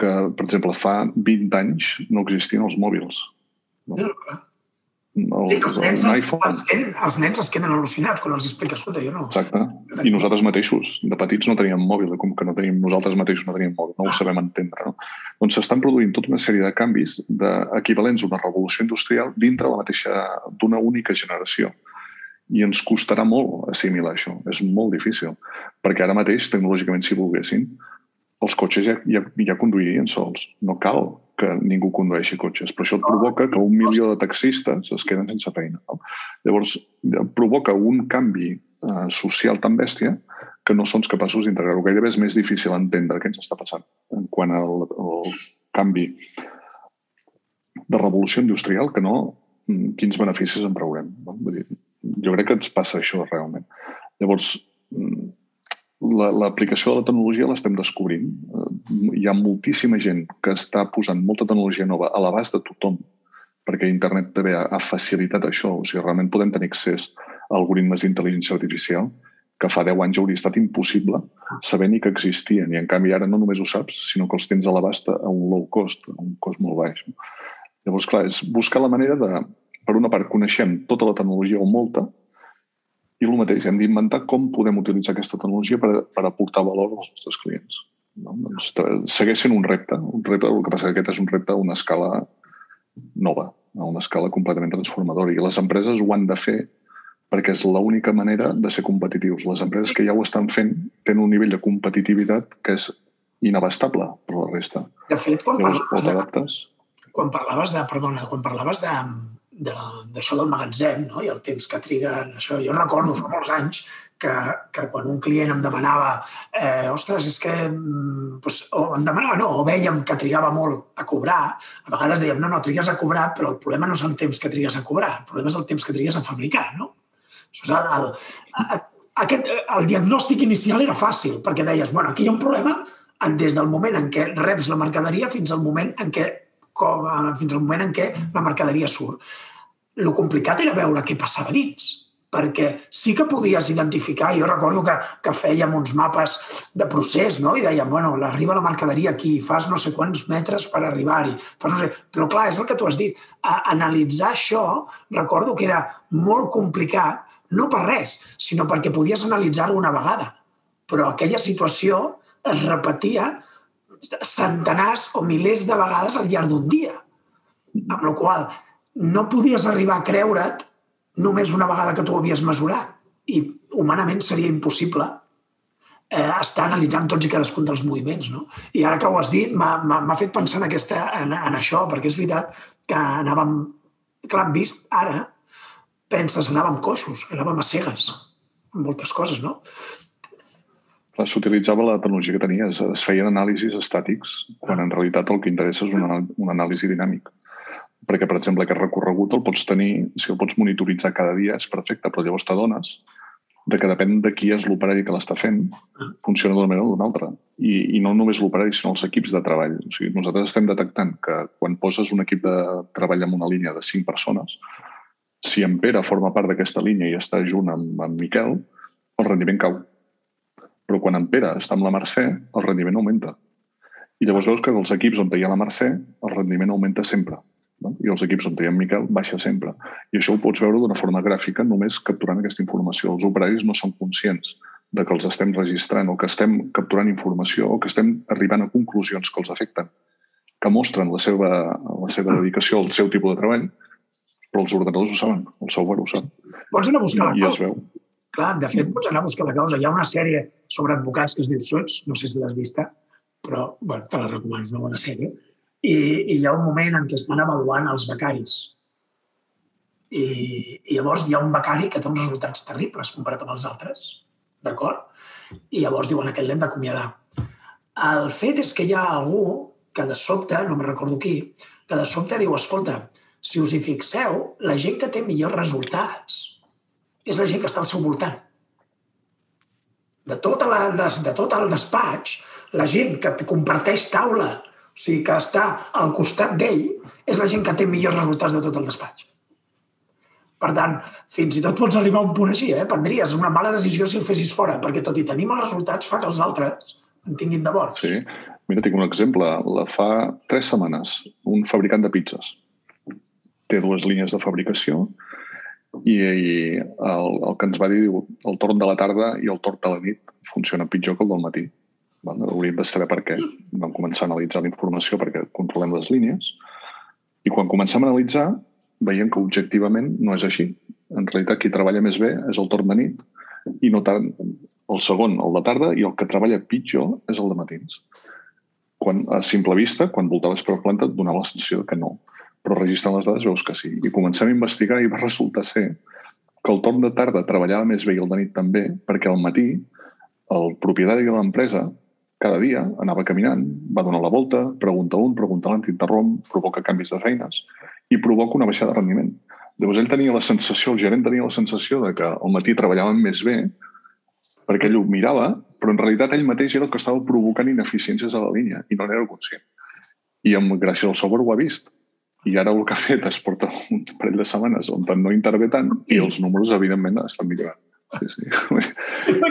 Speaker 3: que, per exemple, fa 20 anys no existien els mòbils. No?
Speaker 2: no sí, els, nens, els, nens, els nens es queden al·lucinats quan els expliques, escolta, jo no.
Speaker 3: Exacte. I nosaltres mateixos, de petits, no teníem mòbil, com que no tenim, nosaltres mateixos no teníem mòbil, no ho sabem entendre. No? Doncs s'estan produint tota una sèrie de canvis equivalents a una revolució industrial dintre la mateixa d'una única generació. I ens costarà molt assimilar això. És molt difícil. Perquè ara mateix, tecnològicament, si volguessin, els cotxes ja, ja, ja conduirien sols. No cal que ningú condueixi cotxes, però això provoca que un milió de taxistes es queden sense feina. Llavors, provoca un canvi eh, social tan bèstia que no són capaços d'integrar-ho. Gairebé és més difícil entendre què ens està passant en quant al, al canvi de revolució industrial que no mm, quins beneficis en. No? Vull dir, jo crec que ens passa això realment. Llavors, mm, l'aplicació de la tecnologia l'estem descobrint. Eh, hi ha moltíssima gent que està posant molta tecnologia nova a l'abast de tothom, perquè internet també ha, facilitat això. O sigui, realment podem tenir accés a algoritmes d'intel·ligència artificial que fa 10 anys hauria estat impossible saber ni que existien. I en canvi ara no només ho saps, sinó que els tens a l'abast a un low cost, a un cost molt baix. Llavors, clar, és buscar la manera de... Per una part, coneixem tota la tecnologia o molta, i el mateix, hem d'inventar com podem utilitzar aquesta tecnologia per, per aportar valor als nostres clients. No? Doncs, segueix sent un repte. Un repte. El que passa que aquest és un repte a una escala nova, a una escala completament transformadora. I les empreses ho han de fer perquè és l'única manera de ser competitius. Les empreses que ja ho estan fent tenen un nivell de competitivitat que és inabastable per la resta.
Speaker 2: De fet, quan, Llavors, parlaves, quan parlaves de, perdona, quan parlaves de, d'això de, del magatzem no? i el temps que triguen. Això. Jo recordo fa molts anys que, que quan un client em demanava eh, ostres, és que pues, o em demanava no, o vèiem que trigava molt a cobrar, a vegades dèiem no, no, trigues a cobrar, però el problema no és el temps que trigues a cobrar, el problema és el temps que trigues a fabricar, no? Això és el, el, aquest, el diagnòstic inicial era fàcil, perquè deies, bueno, aquí hi ha un problema des del moment en què reps la mercaderia fins al moment en què com, fins al moment en què la mercaderia surt el complicat era veure què passava dins perquè sí que podies identificar, jo recordo que, que fèiem uns mapes de procés, no? i dèiem, bueno, arriba la mercaderia aquí, fas no sé quants metres per arribar-hi, no sé... Però clar, és el que tu has dit, a analitzar això, recordo que era molt complicat no per res, sinó perquè podies analitzar-ho una vegada. Però aquella situació es repetia centenars o milers de vegades al llarg d'un dia. Amb la qual no podies arribar a creure't només una vegada que tu ho havies mesurat. I humanament seria impossible eh, estar analitzant tots i cadascun dels moviments. No? I ara que ho has dit, m'ha fet pensar en, aquesta, en, en això, perquè és veritat que anàvem... Clar, vist ara, penses, anàvem coixos, anàvem a cegues, en moltes coses, no?
Speaker 3: S'utilitzava la tecnologia que tenies, es feien anàlisis estàtics, quan en realitat el que interessa és un anàlisi dinàmic. Perquè, per exemple, aquest recorregut el pots tenir, si el pots monitoritzar cada dia és perfecte, però llavors t'adones de que depèn de qui és l'operari que l'està fent, funciona d'una manera o d'una altra. I, I no només l'operari, sinó els equips de treball. O sigui, nosaltres estem detectant que quan poses un equip de treball en una línia de cinc persones, si en Pere forma part d'aquesta línia i està junt amb, amb Miquel, el rendiment cau. Però quan en Pere està amb la Mercè, el rendiment augmenta. I llavors veus que dels equips on hi ha la Mercè, el rendiment augmenta sempre. No? I els equips on hi ha Miquel baixa sempre. I això ho pots veure d'una forma gràfica només capturant aquesta informació. Els operaris no són conscients de que els estem registrant o que estem capturant informació o que estem arribant a conclusions que els afecten, que mostren la seva, la seva dedicació al seu tipus de treball, però els ordenadors ho saben, el software ho sap.
Speaker 2: Pots anar a buscar la
Speaker 3: I, i es veu.
Speaker 2: Clar, de fet, pots anar a buscar la causa. Hi ha una sèrie sobre advocats que es diu Suits, no sé si l'has vista, però bueno, te la recomano, és una bona sèrie i, i hi ha un moment en què estan avaluant els becaris. I, I llavors hi ha un becari que té uns resultats terribles comparat amb els altres, d'acord? I llavors diuen, aquest l'hem d'acomiadar. El fet és que hi ha algú que de sobte, no me recordo qui, que de sobte diu, escolta, si us hi fixeu, la gent que té millors resultats és la gent que està al seu voltant. De tot, la, de, de tot el despatx, la gent que comparteix taula sigui, que està al costat d'ell és la gent que té millors resultats de tot el despatx. Per tant, fins i tot pots arribar a un punt així, eh? Prendries una mala decisió si el fessis fora, perquè tot i tenir mals resultats fa que els altres en tinguin de bons.
Speaker 3: Sí. Mira, tinc un exemple. La fa tres setmanes, un fabricant de pizzas té dues línies de fabricació i, i el, el que ens va dir, el torn de la tarda i el torn de la nit funciona pitjor que el del matí. Bueno, hauríem de saber per què. Vam començar a analitzar la informació perquè controlem les línies i quan comencem a analitzar veiem que objectivament no és així. En realitat, qui treballa més bé és el torn de nit i no tant el segon, el de tarda, i el que treballa pitjor és el de matins. Quan, a simple vista, quan voltaves per la planta, et donava la sensació que no. Però registrant les dades veus que sí. I comencem a investigar i va resultar ser que el torn de tarda treballava més bé i el de nit també, perquè al matí el propietari de l'empresa cada dia anava caminant, va donar la volta, pregunta un, pregunta l'altre, interromp, provoca canvis de feines i provoca una baixada de rendiment. Llavors ell tenia la sensació, el gerent tenia la sensació de que al matí treballaven més bé perquè ell ho mirava, però en realitat ell mateix era el que estava provocant ineficiències a la línia i no n'era conscient. I amb, gràcies al software ho ha vist. I ara el que ha fet es porta un parell de setmanes on no intervé tant i els números, evidentment, estan millorant. Sí, sí. és,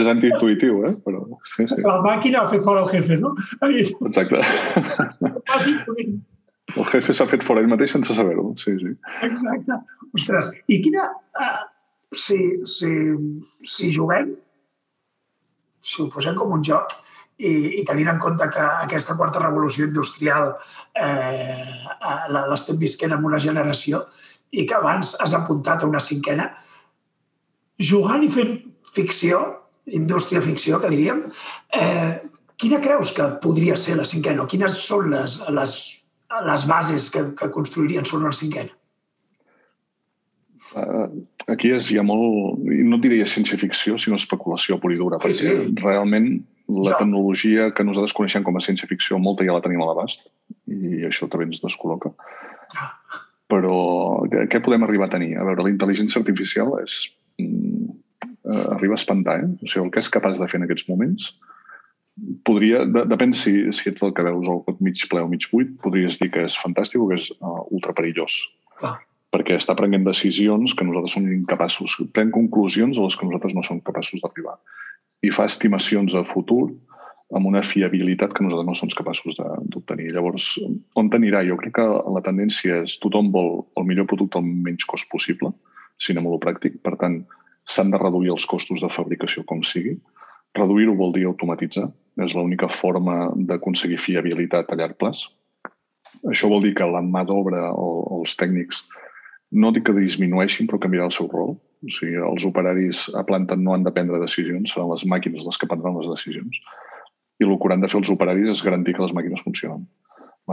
Speaker 3: és antiintuitiu, eh? Però, sí, sí.
Speaker 2: La màquina ha fet fora el jefe, no? Ahí.
Speaker 3: Exacte. El jefe s'ha fet fora ell mateix sense saber-ho. Sí, sí.
Speaker 2: Exacte. Ostres, i quina... Uh, si, si, si juguem, si ho posem com un joc, i, i tenint en compte que aquesta quarta revolució industrial eh, l'estem visquent en una generació i que abans has apuntat a una cinquena, jugant i fent ficció, indústria ficció, que diríem, eh, quina creus que podria ser la cinquena? O quines són les, les, les bases que, que construirien sobre la cinquena?
Speaker 3: Uh, aquí és, hi ha molt, no diria ciència-ficció, sinó especulació pura i dura, perquè sí, sí. realment la ja. tecnologia que nosaltres coneixem com a ciència-ficció, molta ja la tenim a l'abast, i això també ens descol·loca. Ja. Però què podem arribar a tenir? A veure, la intel·ligència artificial és eh, arriba a espantar, eh? O sigui, el que és capaç de fer en aquests moments podria, de, depèn si, si ets el que veus el cot mig ple o mig buit, podries dir que és fantàstic o que és uh, ultra perillós. Ah. Perquè està prenent decisions que nosaltres som incapaços, pren conclusions a les que nosaltres no som capaços d'arribar. I fa estimacions a futur amb una fiabilitat que nosaltres no som capaços d'obtenir. Llavors, on anirà? Jo crec que la tendència és tothom vol el millor producte al menys cost possible, si a lo pràctic. Per tant, s'han de reduir els costos de fabricació com sigui. Reduir-ho vol dir automatitzar. És l'única forma d'aconseguir fiabilitat a llarg plaç. Això vol dir que la mà d'obra o, els tècnics no dic que disminueixin, però canviarà el seu rol. O sigui, els operaris a planta no han de prendre decisions, seran les màquines les que prendran les decisions. I el que hauran de fer els operaris és garantir que les màquines funcionen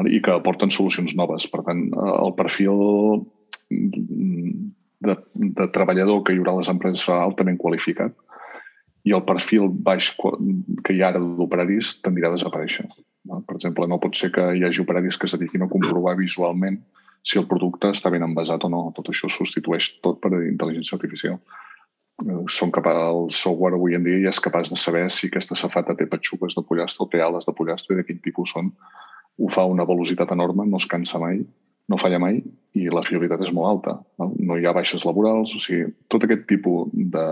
Speaker 3: i que aporten solucions noves. Per tant, el perfil de, de treballador que hi haurà a les empreses serà altament qualificat i el perfil baix que hi ha ara d'operaris tendirà a desaparèixer. Per exemple, no pot ser que hi hagi operaris que es dediquin a comprovar visualment si el producte està ben envasat o no. Tot això substitueix tot per intel·ligència artificial. Eh, són capaç, el software avui en dia ja és capaç de saber si aquesta safata té petxugues de pollastre o té ales de pollastre i de quin tipus són. Ho fa a una velocitat enorme, no es cansa mai no falla mai i la fiabilitat és molt alta. No, hi ha baixes laborals, o sigui, tot aquest tipus de,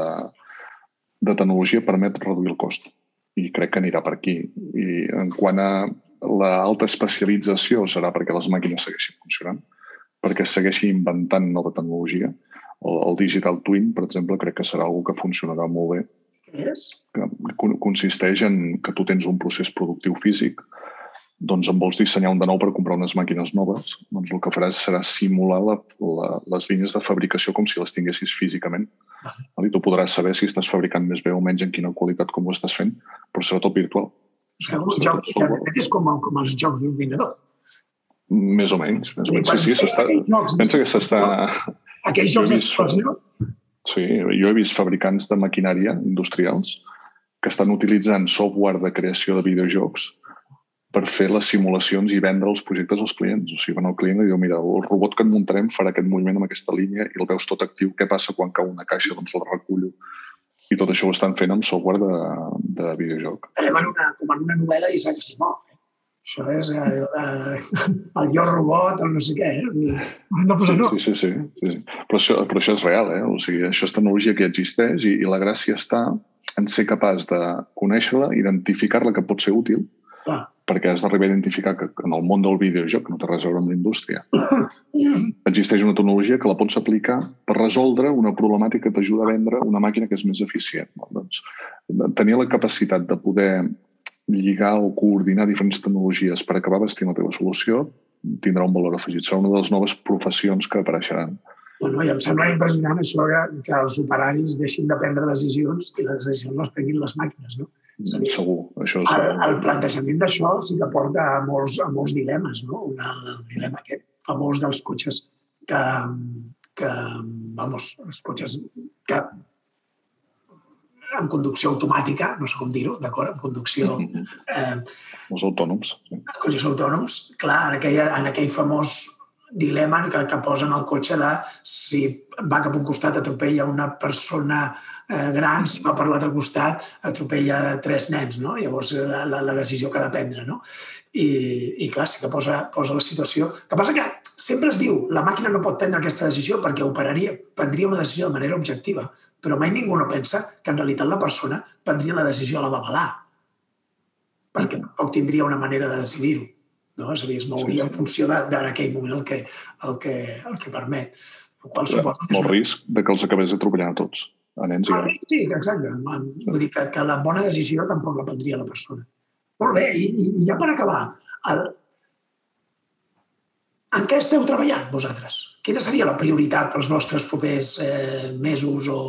Speaker 3: de tecnologia permet reduir el cost i crec que anirà per aquí. I en quant a l'alta especialització serà perquè les màquines segueixin funcionant, perquè segueixi inventant nova tecnologia. El, el Digital Twin, per exemple, crec que serà una que funcionarà molt bé.
Speaker 2: És?
Speaker 3: Que consisteix en que tu tens un procés productiu físic, doncs em vols dissenyar un de nou per comprar unes màquines noves, doncs el que faràs serà simular la, la, les línies de fabricació com si les tinguessis físicament. Ah. I tu podràs saber si estàs fabricant més bé o menys en quina qualitat com ho estàs fent, però serà tot virtual.
Speaker 2: O sigui, un joc que és com, com els jocs d'ordinador.
Speaker 3: Més o menys. Més o menys. Sí, sí, s'està... Pensa que s'està...
Speaker 2: Aquells jocs d'explosió?
Speaker 3: Sí, jo he vist fabricants de maquinària industrials que estan utilitzant software de creació de videojocs per fer les simulacions i vendre els projectes als clients. O sigui, van al client i diu, mira, el robot que et muntarem farà aquest moviment amb aquesta línia i el veus tot actiu. Què passa quan cau una caixa? Doncs el recullo. I tot això ho estan fent amb software de, de videojoc.
Speaker 2: En una, com en una novel·la d'Isaac Asimov. Eh? Això és eh, eh, el jo robot, el no sé què. Eh? No
Speaker 3: sí, no. Sí, sí, sí, sí. Però, això, però això és real, eh? O sigui, això és tecnologia que existeix i, i la gràcia està en ser capaç de conèixer-la, identificar-la que pot ser útil, Perquè has d'arribar a identificar que en el món del videojoc, que no té res a veure amb la indústria, existeix una tecnologia que la pots aplicar per resoldre una problemàtica que t'ajuda a vendre una màquina que és més eficient. No? Doncs, tenir la capacitat de poder lligar o coordinar diferents tecnologies per acabar vestint la teva solució tindrà un valor afegit. Serà una de les noves professions que apareixeran.
Speaker 2: Bueno, i em sembla impressionant això que, que els operaris deixin de prendre decisions i les decisions les prenguin les màquines. No?
Speaker 3: Dir, segur. Això
Speaker 2: és... el, el plantejament d'això sí que porta a molts, a molts dilemes. No? Una, el dilema aquest famós dels cotxes que, que vamos, els cotxes que amb conducció automàtica, no sé com dir-ho, d'acord? Amb conducció...
Speaker 3: Eh, els autònoms.
Speaker 2: Cotxes autònoms. Clar, en, aquella, en aquell famós dilema que, que posen el cotxe de si va cap a un costat atropella una persona gran, si va per l'altre costat atropella tres nens, no? Llavors la, la, la decisió que ha de prendre, no? I, i clar, sí que posa, posa la situació. El que passa que sempre es diu la màquina no pot prendre aquesta decisió perquè operaria, prendria una decisió de manera objectiva, però mai ningú no pensa que en realitat la persona prendria la decisió a la babalà, perquè tampoc tindria una manera de decidir-ho. No? És a dir, es mouria sí. en funció d'aquell moment el que, el que, el que permet.
Speaker 3: El qual suposa que... Molt risc de que els acabés atropellant a tots, a nens i a...
Speaker 2: Ah, sí, exacte. Vull dir que, que la bona decisió tampoc la prendria la persona. Molt bé, i, i ja per acabar, el... en què esteu treballant vosaltres? Quina seria la prioritat pels vostres propers eh, mesos o,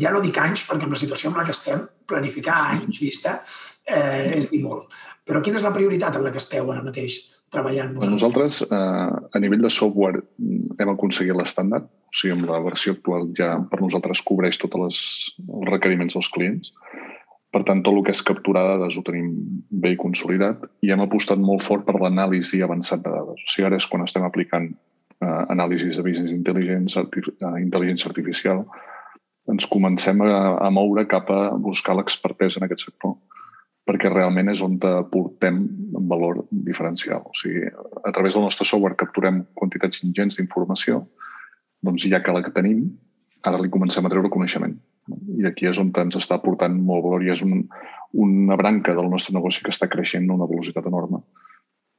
Speaker 2: ja no dic anys, perquè amb la situació en la que estem, planificar anys vista eh, és dir molt. Però quina és la prioritat en la que esteu ara mateix treballant?
Speaker 3: Vosaltres? Nosaltres, eh, a nivell de software, hem aconseguit l'estàndard. O sigui, amb la versió actual ja per nosaltres cobreix tots els requeriments dels clients. Per tant, tot el que és capturar dades ho tenim bé consolidat i hem apostat molt fort per l'anàlisi avançat de dades. O sigui, ara és quan estem aplicant eh, anàlisis de business intelligence, arti uh, intel·ligència artificial, ens comencem a, a moure cap a buscar l'expertesa en aquest sector perquè realment és on portem valor diferencial. O sigui, a través del nostre software capturem quantitats ingents d'informació, doncs ja que la que tenim, ara li comencem a treure coneixement. I aquí és on ens està aportant molt valor i és un, una branca del nostre negoci que està creixent a una velocitat enorme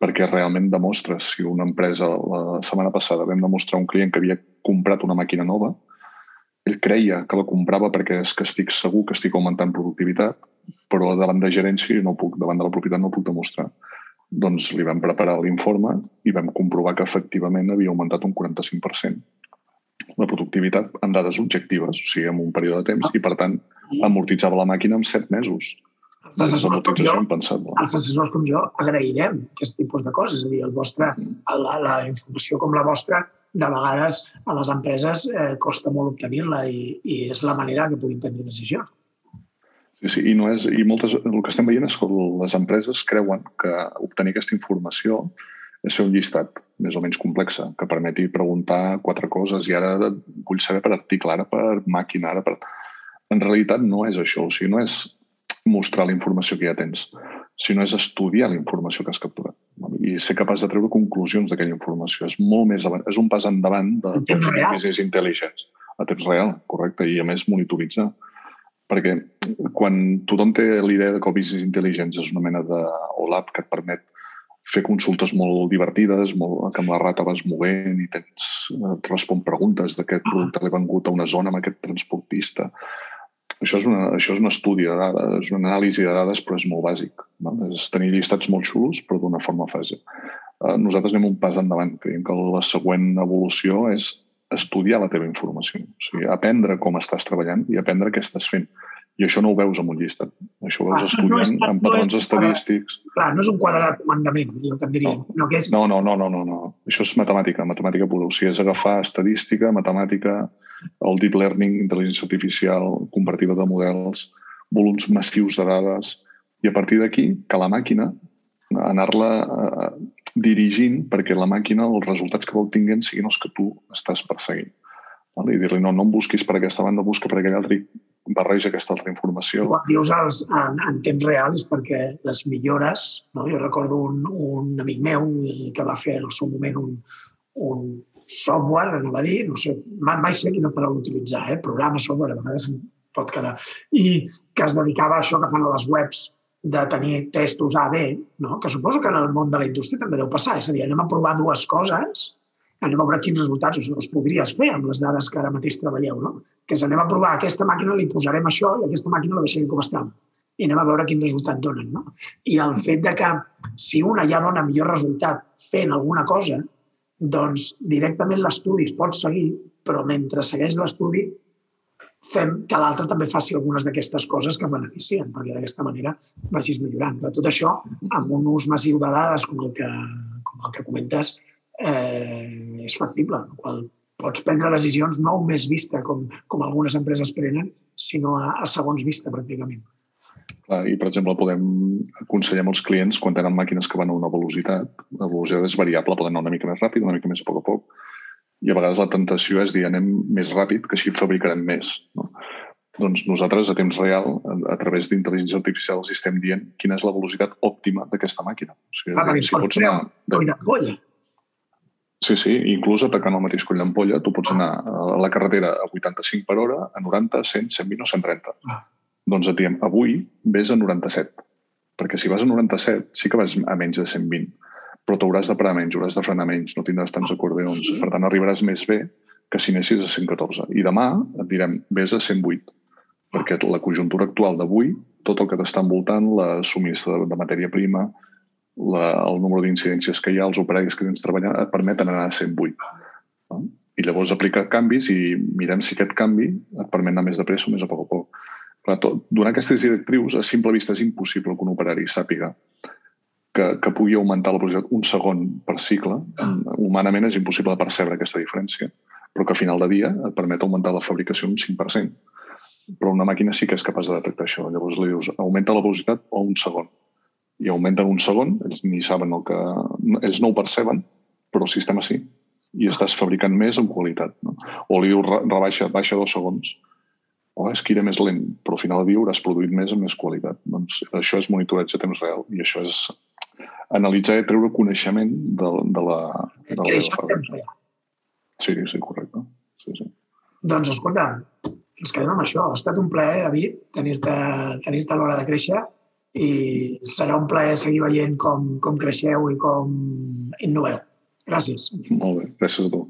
Speaker 3: perquè realment demostra, si una empresa la setmana passada vam demostrar un client que havia comprat una màquina nova, ell creia que la comprava perquè és que estic segur que estic augmentant productivitat, però davant de gerència no puc, davant de la propietat no puc demostrar. Doncs li vam preparar l'informe i vam comprovar que efectivament havia augmentat un 45% la productivitat en dades objectives, o sigui, en un període de temps, i per tant amortitzava la màquina en 7 mesos.
Speaker 2: Els assessors, com jo,
Speaker 3: impensable.
Speaker 2: els assessors com jo agrairem aquest tipus de coses. És a dir, el vostre, la, la informació com la vostra, de vegades a les empreses eh, costa molt obtenir-la i, i és la manera que puguin prendre decisions.
Speaker 3: Sí, sí, i, no és, i moltes, el que estem veient és que les empreses creuen que obtenir aquesta informació és fer un llistat més o menys complexa, que permeti preguntar quatre coses i ara vull saber per article, ara per màquina, ara per... En realitat no és això, o sigui, no és mostrar la informació que ja tens, sinó és estudiar la informació que has capturat i ser capaç de treure conclusions d'aquella informació. És molt més avant, és un pas endavant de
Speaker 2: definir
Speaker 3: business intelligence a temps real, correcte, i a més monitoritzar. Perquè quan tothom té l'idea de que el business intelligence és una mena de OLAP que et permet fer consultes molt divertides, molt, que amb la rata vas movent i tens, et respon preguntes d'aquest producte l'he vengut a una zona amb aquest transportista això és, una, això és un estudi de dades, és una anàlisi de dades, però és molt bàsic. No? És tenir llistats molt xulos, però d'una forma fase. Uh, nosaltres anem un pas endavant. Creiem que la següent evolució és estudiar la teva informació. O sigui, aprendre com estàs treballant i aprendre què estàs fent. I això no ho veus amb un llistat. Això ho veus ah, estudiant no amb patrons no estadístics.
Speaker 2: Clar, no és un quadre de comandament, jo que et diria. No. No, que és...
Speaker 3: no, no, no, no, no, no. Això és matemàtica, matemàtica pura. O sigui, és agafar estadística, matemàtica, el deep learning, intel·ligència artificial, compartida de models, volums massius de dades, i a partir d'aquí que la màquina anar-la eh, dirigint perquè la màquina, els resultats que va obtinguent siguin els que tu estàs perseguint. I dir-li, no, no em busquis per aquesta banda, busca per aquella altra barreja aquesta altra informació.
Speaker 2: Quan dius els, en, en temps real és perquè les millores, no? jo recordo un, un amic meu que va fer en el seu moment un, un, software, anava a dir, no sé, mai sé quina paraula utilitzar, eh? programa, software, a vegades pot quedar, i que es dedicava a això que fan a les webs de tenir testos A, B, no? que suposo que en el món de la indústria també deu passar, és a dir, anem a provar dues coses, anem a veure quins resultats o els podries fer amb les dades que ara mateix treballeu, no? que és anem a provar aquesta màquina, li posarem això i aquesta màquina la deixarem com està i anem a veure quin resultat donen. No? I el fet de que si una ja dona millor resultat fent alguna cosa, doncs directament l'estudi es pot seguir, però mentre segueix l'estudi fem que l'altre també faci algunes d'aquestes coses que beneficien, perquè d'aquesta manera vagis millorant. Però tot això, amb un ús massiu de dades com el que, com el que comentes, eh, és factible, el qual pots prendre decisions no més vista com, com algunes empreses prenen, sinó a, a segons vista, pràcticament.
Speaker 3: Clar, I, per exemple, podem aconsellar als clients quan tenen màquines que van a una velocitat. La velocitat és variable, poden anar una mica més ràpid, una mica més a poc a poc. I a vegades la tentació és dir anem més ràpid, que així fabricarem més. No? Doncs nosaltres, a temps real, a, a través d'intel·ligència artificial, els estem dient quina és la velocitat òptima d'aquesta màquina. O
Speaker 2: sigui, ah, si pots anar... De...
Speaker 3: Sí, sí, inclús atacant el mateix coll d'ampolla, tu pots anar a la carretera a 85 per hora, a 90, 100, 120 o 130. Ah doncs et diem, avui vés a 97. Perquè si vas a 97, sí que vas a menys de 120, però t'hauràs de parar menys, hauràs de frenar menys, no tindràs tants acordeons. Per tant, arribaràs més bé que si anessis a 114. I demà et direm, vés a 108, perquè la conjuntura actual d'avui, tot el que t'està envoltant, la subministra de, de matèria prima, la, el número d'incidències que hi ha, els operaris que tens treballant, et permeten anar a 108. No? I llavors aplicar canvis i mirem si aquest canvi et permet anar més de pressa o més a poc a poc. Clar, tot, donar aquestes directrius a simple vista és impossible que un operari sàpiga que, que pugui augmentar la velocitat un segon per cicle. Humanament és impossible percebre aquesta diferència, però que a final de dia et permet augmentar la fabricació un 5%. Però una màquina sí que és capaç de detectar això. Llavors li dius, augmenta la velocitat o un segon. I augmenten un segon, ells ni saben el que... Ells no ho perceben, però el sistema sí. I estàs fabricant més amb qualitat. No? O li dius, rebaixa, baixa dos segons oh, és que iré més lent, però al final dia hauràs produït més amb més qualitat. Doncs això és monitoratge a temps real i això és analitzar i treure coneixement de, de la, de la meva Sí, sí, correcte. Sí, sí.
Speaker 2: Doncs, escolta, ens quedem amb això. Ha estat un plaer, David, tenir-te tenir, -te, a l'hora de créixer i serà un plaer seguir veient com, com creixeu i com innoveu. Gràcies.
Speaker 3: Molt bé, gràcies a tu.